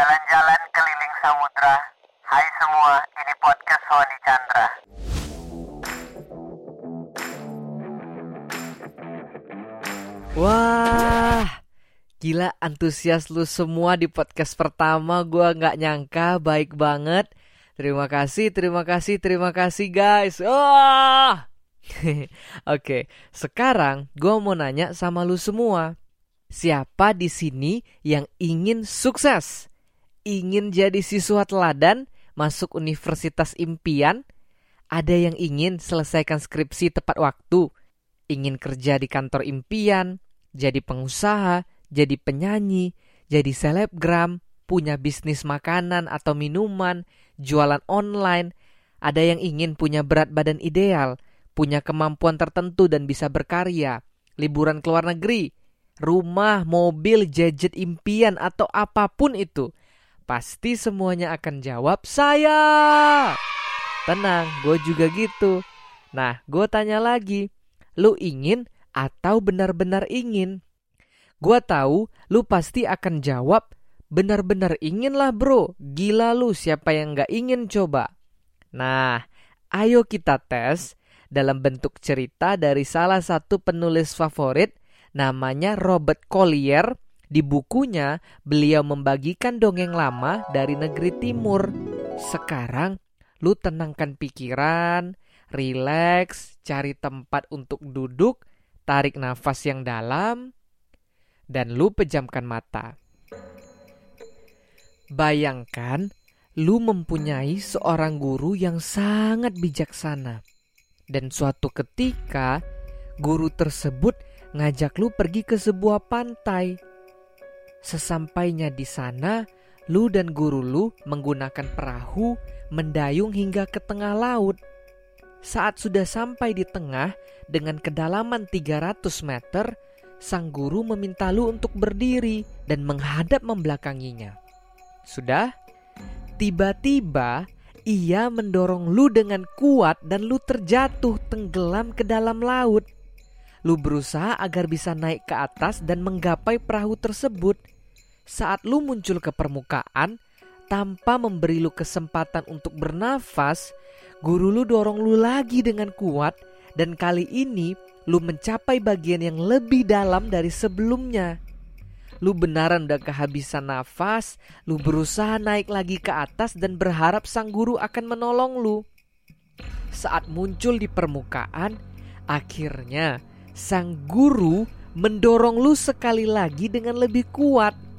jalan-jalan keliling samudra. Hai semua, ini podcast Sony Chandra. Wah, gila antusias lu semua di podcast pertama Gua nggak nyangka baik banget Terima kasih, terima kasih, terima kasih guys Wah Oke, sekarang gua mau nanya sama lu semua Siapa di sini yang ingin sukses? Ingin jadi siswa teladan? Masuk universitas impian? Ada yang ingin selesaikan skripsi tepat waktu? ingin kerja di kantor impian, jadi pengusaha, jadi penyanyi, jadi selebgram, punya bisnis makanan atau minuman, jualan online, ada yang ingin punya berat badan ideal, punya kemampuan tertentu dan bisa berkarya, liburan ke luar negeri, rumah, mobil, gadget impian atau apa pun itu. Pasti semuanya akan jawab saya. Tenang, gue juga gitu. Nah, gue tanya lagi, lu ingin atau benar-benar ingin? Gua tahu lu pasti akan jawab benar-benar ingin lah bro. Gila lu siapa yang gak ingin coba? Nah, ayo kita tes dalam bentuk cerita dari salah satu penulis favorit namanya Robert Collier. Di bukunya, beliau membagikan dongeng lama dari negeri timur. Sekarang, lu tenangkan pikiran, rileks, cari tempat untuk duduk, tarik nafas yang dalam, dan lu pejamkan mata. Bayangkan lu mempunyai seorang guru yang sangat bijaksana. Dan suatu ketika, guru tersebut ngajak lu pergi ke sebuah pantai. Sesampainya di sana, lu dan guru lu menggunakan perahu mendayung hingga ke tengah laut. Saat sudah sampai di tengah dengan kedalaman 300 meter, sang guru meminta lu untuk berdiri dan menghadap membelakanginya. Sudah? Tiba-tiba ia mendorong lu dengan kuat dan lu terjatuh tenggelam ke dalam laut. Lu berusaha agar bisa naik ke atas dan menggapai perahu tersebut. Saat lu muncul ke permukaan, tanpa memberi lu kesempatan untuk bernafas, guru lu dorong lu lagi dengan kuat dan kali ini lu mencapai bagian yang lebih dalam dari sebelumnya. Lu benaran udah kehabisan nafas, lu berusaha naik lagi ke atas dan berharap sang guru akan menolong lu. Saat muncul di permukaan, akhirnya sang guru mendorong lu sekali lagi dengan lebih kuat.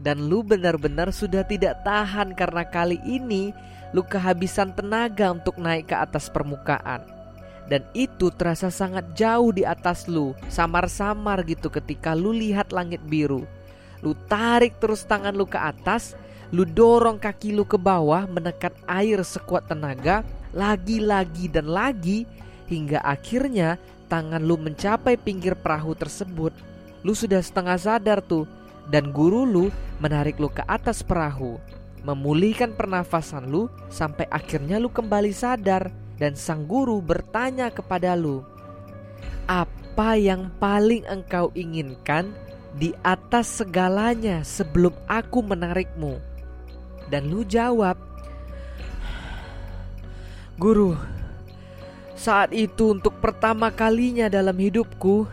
Dan lu benar-benar sudah tidak tahan karena kali ini lu kehabisan tenaga untuk naik ke atas permukaan. Dan itu terasa sangat jauh di atas lu, samar-samar gitu ketika lu lihat langit biru. Lu tarik terus tangan lu ke atas, lu dorong kaki lu ke bawah menekan air sekuat tenaga, lagi-lagi dan lagi hingga akhirnya tangan lu mencapai pinggir perahu tersebut. Lu sudah setengah sadar tuh dan guru lu menarik lu ke atas perahu, memulihkan pernafasan lu sampai akhirnya lu kembali sadar dan sang guru bertanya kepada lu, "Apa yang paling engkau inginkan di atas segalanya sebelum aku menarikmu?" Dan lu jawab, "Guru, saat itu untuk pertama kalinya dalam hidupku,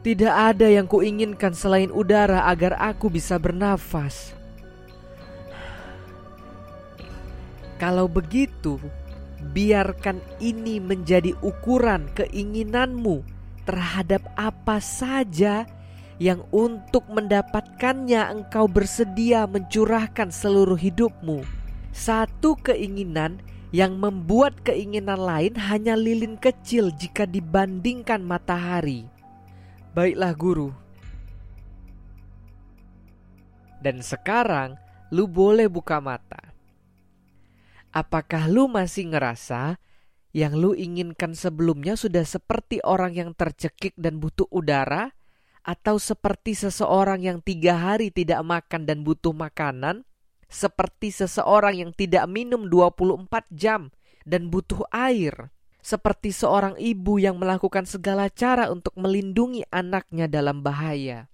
tidak ada yang kuinginkan selain udara agar aku bisa bernafas." Kalau begitu, biarkan ini menjadi ukuran keinginanmu terhadap apa saja yang untuk mendapatkannya engkau bersedia mencurahkan seluruh hidupmu. Satu keinginan yang membuat keinginan lain hanya lilin kecil jika dibandingkan matahari. Baiklah guru. Dan sekarang lu boleh buka mata. Apakah lu masih ngerasa yang lu inginkan sebelumnya sudah seperti orang yang tercekik dan butuh udara? Atau seperti seseorang yang tiga hari tidak makan dan butuh makanan? Seperti seseorang yang tidak minum 24 jam dan butuh air? Seperti seorang ibu yang melakukan segala cara untuk melindungi anaknya dalam bahaya?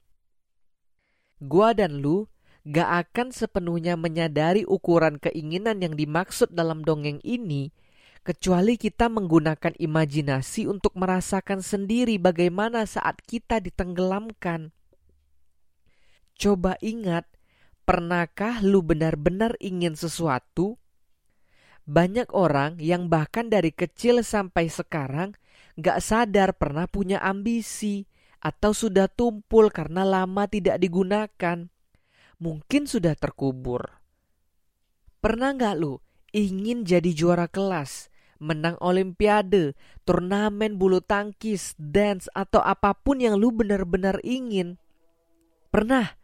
Gua dan lu gak akan sepenuhnya menyadari ukuran keinginan yang dimaksud dalam dongeng ini, kecuali kita menggunakan imajinasi untuk merasakan sendiri bagaimana saat kita ditenggelamkan. Coba ingat, pernahkah lu benar-benar ingin sesuatu? Banyak orang yang bahkan dari kecil sampai sekarang gak sadar pernah punya ambisi atau sudah tumpul karena lama tidak digunakan mungkin sudah terkubur. Pernah nggak lu ingin jadi juara kelas, menang olimpiade, turnamen bulu tangkis, dance, atau apa pun yang lu benar-benar ingin? Pernah?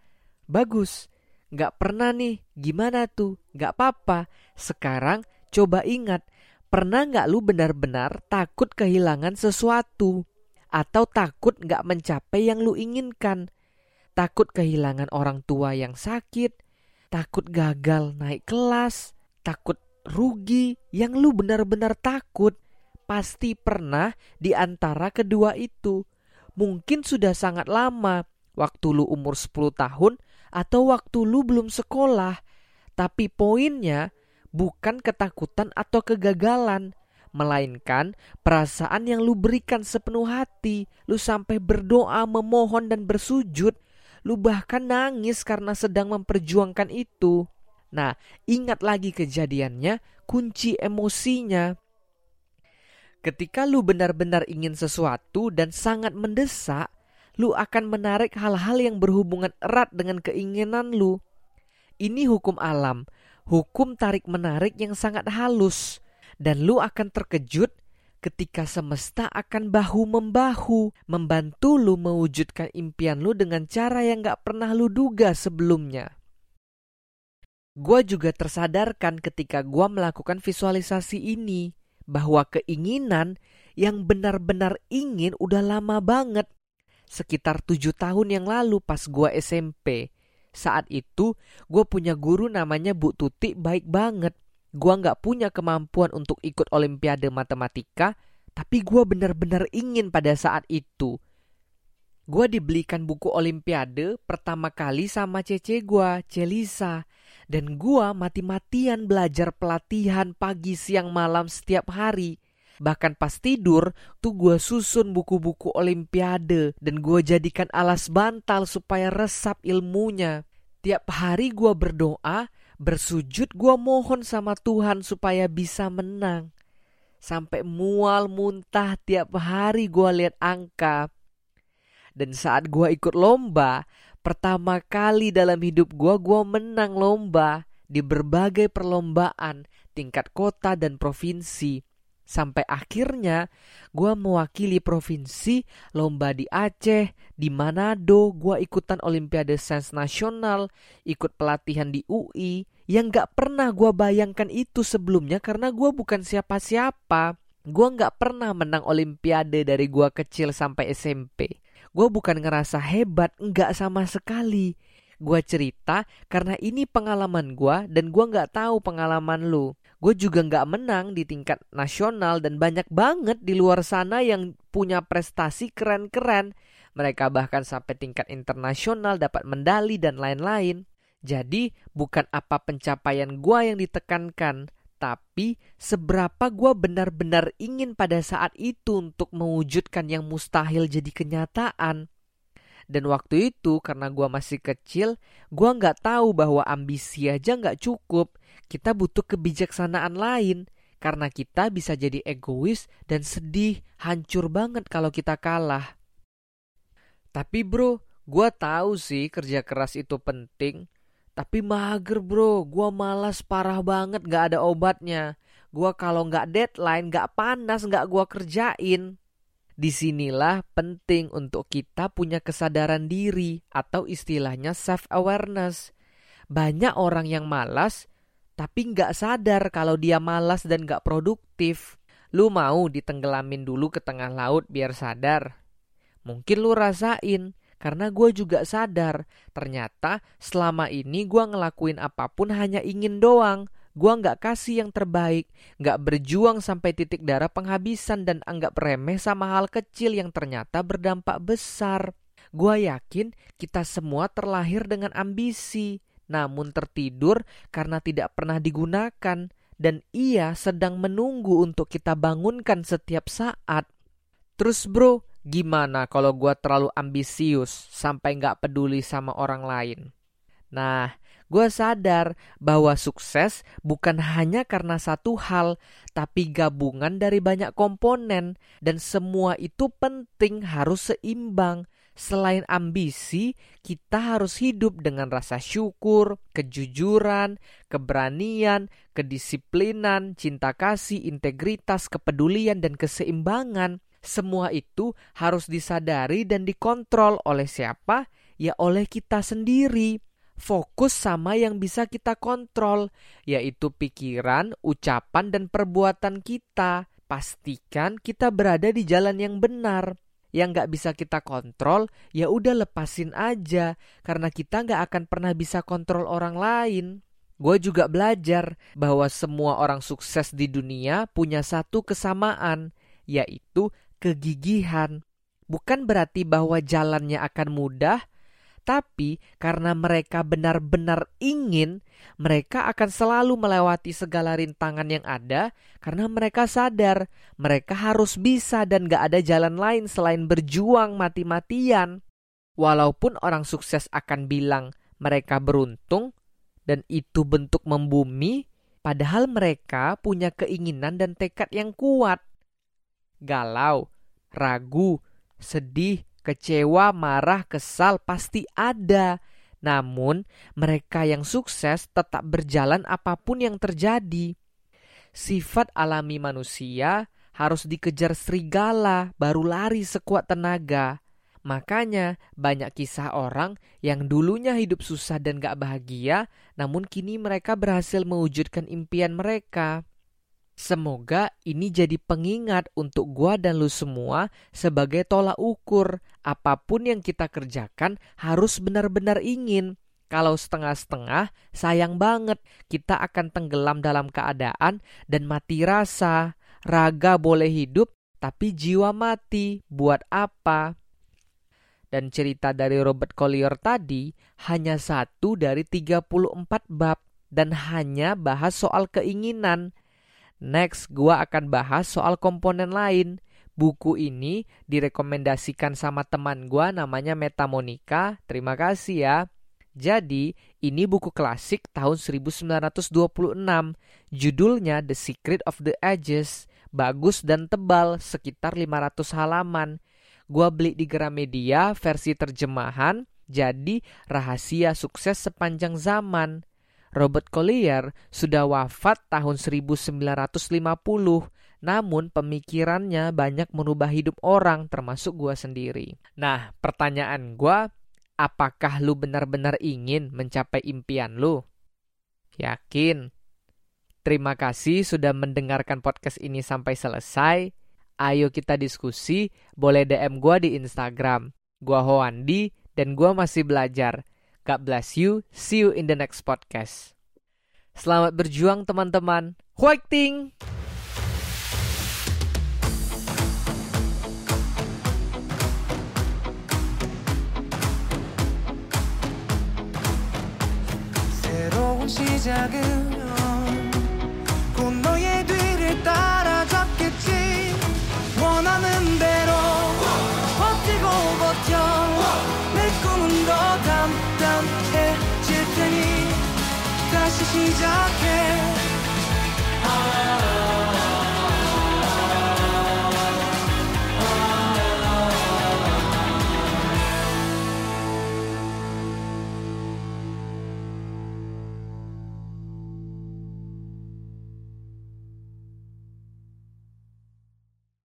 Bagus. Nggak pernah nih, gimana tuh? Nggak apa-apa. Sekarang coba ingat, pernah nggak lu benar-benar takut kehilangan sesuatu? Atau takut nggak mencapai yang lu inginkan? takut kehilangan orang tua yang sakit, takut gagal naik kelas, takut rugi, yang lu benar-benar takut. Pasti pernah di antara kedua itu. Mungkin sudah sangat lama, waktu lu umur 10 tahun atau waktu lu belum sekolah. Tapi poinnya bukan ketakutan atau kegagalan, melainkan perasaan yang lu berikan sepenuh hati, lu sampai berdoa, memohon dan bersujud Lu bahkan nangis karena sedang memperjuangkan itu. Nah, ingat lagi kejadiannya, kunci emosinya. Ketika lu benar-benar ingin sesuatu dan sangat mendesak, lu akan menarik hal-hal yang berhubungan erat dengan keinginan lu. Ini hukum alam, hukum tarik-menarik yang sangat halus, dan lu akan terkejut ketika semesta akan bahu-membahu membantu lu mewujudkan impian lu dengan cara yang gak pernah lu duga sebelumnya. Gua juga tersadarkan ketika gua melakukan visualisasi ini bahwa keinginan yang benar-benar ingin udah lama banget. Sekitar tujuh tahun yang lalu pas gua SMP. Saat itu gue punya guru namanya Bu Tuti baik banget Gua nggak punya kemampuan untuk ikut olimpiade matematika, tapi gua benar-benar ingin pada saat itu. Gua dibelikan buku olimpiade pertama kali sama cece gua, Celisa. Dan gua mati-matian belajar pelatihan pagi siang malam setiap hari. Bahkan pas tidur tuh gua susun buku-buku olimpiade dan gua jadikan alas bantal supaya resap ilmunya. Tiap hari gua berdoa bersujud gue mohon sama Tuhan supaya bisa menang. Sampai mual muntah tiap hari gue lihat angka. Dan saat gue ikut lomba, pertama kali dalam hidup gue, gue menang lomba di berbagai perlombaan tingkat kota dan provinsi. Sampai akhirnya gue mewakili provinsi lomba di Aceh, di Manado, gue ikutan Olimpiade Sains Nasional, ikut pelatihan di UI, yang gak pernah gue bayangkan itu sebelumnya karena gue bukan siapa-siapa. Gue gak pernah menang Olimpiade dari gue kecil sampai SMP. Gue bukan ngerasa hebat, enggak sama sekali. Gue cerita karena ini pengalaman gue dan gue gak tahu pengalaman lu gue juga nggak menang di tingkat nasional dan banyak banget di luar sana yang punya prestasi keren-keren. Mereka bahkan sampai tingkat internasional dapat medali dan lain-lain. Jadi bukan apa pencapaian gue yang ditekankan, tapi seberapa gue benar-benar ingin pada saat itu untuk mewujudkan yang mustahil jadi kenyataan. Dan waktu itu karena gue masih kecil, gue nggak tahu bahwa ambisi aja nggak cukup kita butuh kebijaksanaan lain karena kita bisa jadi egois dan sedih, hancur banget kalau kita kalah. Tapi bro, gue tahu sih kerja keras itu penting. Tapi mager bro, gue malas parah banget gak ada obatnya. Gue kalau gak deadline, gak panas, gak gue kerjain. Di sinilah penting untuk kita punya kesadaran diri atau istilahnya self-awareness. Banyak orang yang malas tapi nggak sadar kalau dia malas dan nggak produktif. Lu mau ditenggelamin dulu ke tengah laut biar sadar? Mungkin lu rasain, karena gue juga sadar. Ternyata selama ini gue ngelakuin apa pun hanya ingin doang. Gue nggak kasih yang terbaik, nggak berjuang sampai titik darah penghabisan dan anggap remeh sama hal kecil yang ternyata berdampak besar. Gue yakin kita semua terlahir dengan ambisi, namun tertidur karena tidak pernah digunakan, dan ia sedang menunggu untuk kita bangunkan setiap saat. Terus, bro, gimana kalau gue terlalu ambisius sampai nggak peduli sama orang lain? Nah, gue sadar bahwa sukses bukan hanya karena satu hal, tapi gabungan dari banyak komponen, dan semua itu penting harus seimbang. Selain ambisi, kita harus hidup dengan rasa syukur, kejujuran, keberanian, kedisiplinan, cinta kasih, integritas, kepedulian, dan keseimbangan. Semua itu harus disadari dan dikontrol oleh siapa? Ya, oleh kita sendiri. Fokus sama yang bisa kita kontrol, yaitu pikiran, ucapan, dan perbuatan kita. Pastikan kita berada di jalan yang benar yang nggak bisa kita kontrol, ya udah lepasin aja, karena kita nggak akan pernah bisa kontrol orang lain. Gue juga belajar bahwa semua orang sukses di dunia punya satu kesamaan, yaitu kegigihan. Bukan berarti bahwa jalannya akan mudah, tapi karena mereka benar-benar ingin, mereka akan selalu melewati segala rintangan yang ada karena mereka sadar mereka harus bisa dan gak ada jalan lain selain berjuang mati-matian. Walaupun orang sukses akan bilang mereka beruntung dan itu bentuk membumi, padahal mereka punya keinginan dan tekad yang kuat. Galau, ragu, sedih, Kecewa, marah, kesal pasti ada. Namun, mereka yang sukses tetap berjalan apa pun yang terjadi. Sifat alami manusia harus dikejar serigala, baru lari sekuat tenaga. Makanya, banyak kisah orang yang dulunya hidup susah dan gak bahagia, namun kini mereka berhasil mewujudkan impian mereka. Semoga ini jadi pengingat untuk gua dan lu semua sebagai tolak ukur. Apa pun yang kita kerjakan harus benar-benar ingin. Kalau setengah-setengah, sayang banget kita akan tenggelam dalam keadaan dan mati rasa. Raga boleh hidup, tapi jiwa mati. Buat apa? Dan cerita dari Robert Collier tadi hanya satu dari 34 bab dan hanya bahas soal keinginan Next, gua akan bahas soal komponen lain. Buku ini direkomendasikan sama teman gua namanya Meta Monica. Terima kasih ya. Jadi, ini buku klasik tahun 1926. Judulnya The Secret of the Ages. Bagus dan tebal, sekitar 500 halaman. Gua beli di Gramedia versi terjemahan, jadi rahasia sukses sepanjang zaman. Robert Collier sudah wafat tahun 1950, namun pemikirannya banyak merubah hidup orang termasuk gua sendiri. Nah, pertanyaan gua, apakah lu benar-benar ingin mencapai impian lu? Yakin? Terima kasih sudah mendengarkan podcast ini sampai selesai. Ayo kita diskusi, boleh DM gua di Instagram. Gua Hoandi dan gua masih belajar. God bless you. See you in the next podcast. Selamat berjuang teman-teman. Fighting! 시작은 시작해. 아